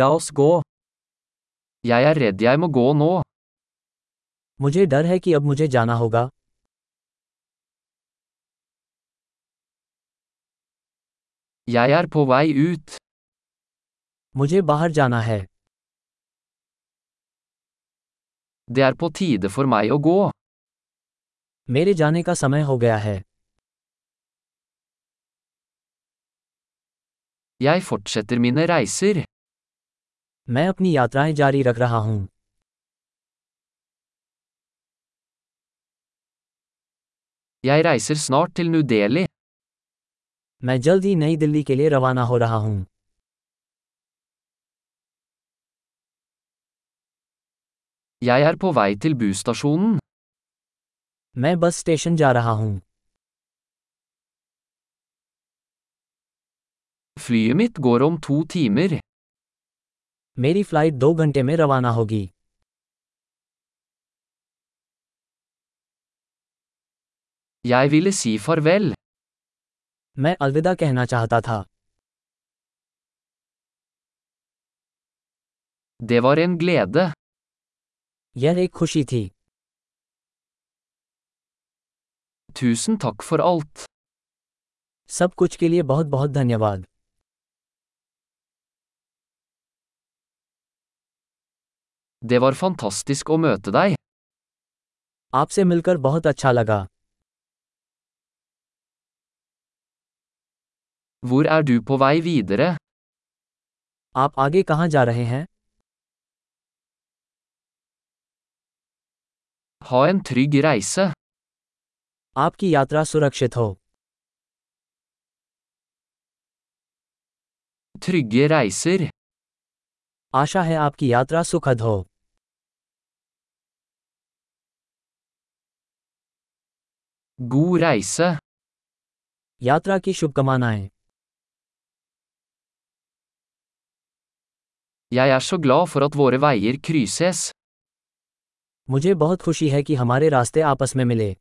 La oss gå. Jeg er redd jeg må gå nå. मुझे डर है कि अब मुझे जाना होगा Jeg er på vei ut. मुझे बाहर जाना है Det er på tide for meg å gå. मेरे जाने का समय हो गया है Jeg fortsetter mine reiser. मैं अपनी यात्राएँ जारी रख रहा हूँ Jeg reiser snart til New Delhi. मैं जल्द ही नई दिल्ली के लिए रवाना हो रहा हूँ Jeg er på vei til busstasjonen. मैं बस स्टेशन जा रहा हूँ Flyet mitt går om to timer. मेरी फ़्लाइट दो घंटे में रवाना होगी Jeg ville si farvel. मैं अलविदा कहना चाहता था Det var en glede. यह एक खुशी थी Tusen takk for alt. सब कुछ के लिए बहुत बहुत धन्यवाद Det var fantastisk å møte deg. आपसे मिलकर बहुत अच्छा लगा Hvor er du på vei videre? आप आगे कहाँ जा रहे हैं Ha en trygg reise. आपकी यात्रा सुरक्षित हो Trygge reiser. आशा है आपकी यात्रा सुखद हो God reise. यात्रा की शुभकामनाएँ Jeg er så glad for at våre veier krysses. मुझे बहुत खुशी है कि हमारे रास्ते आपस में मिले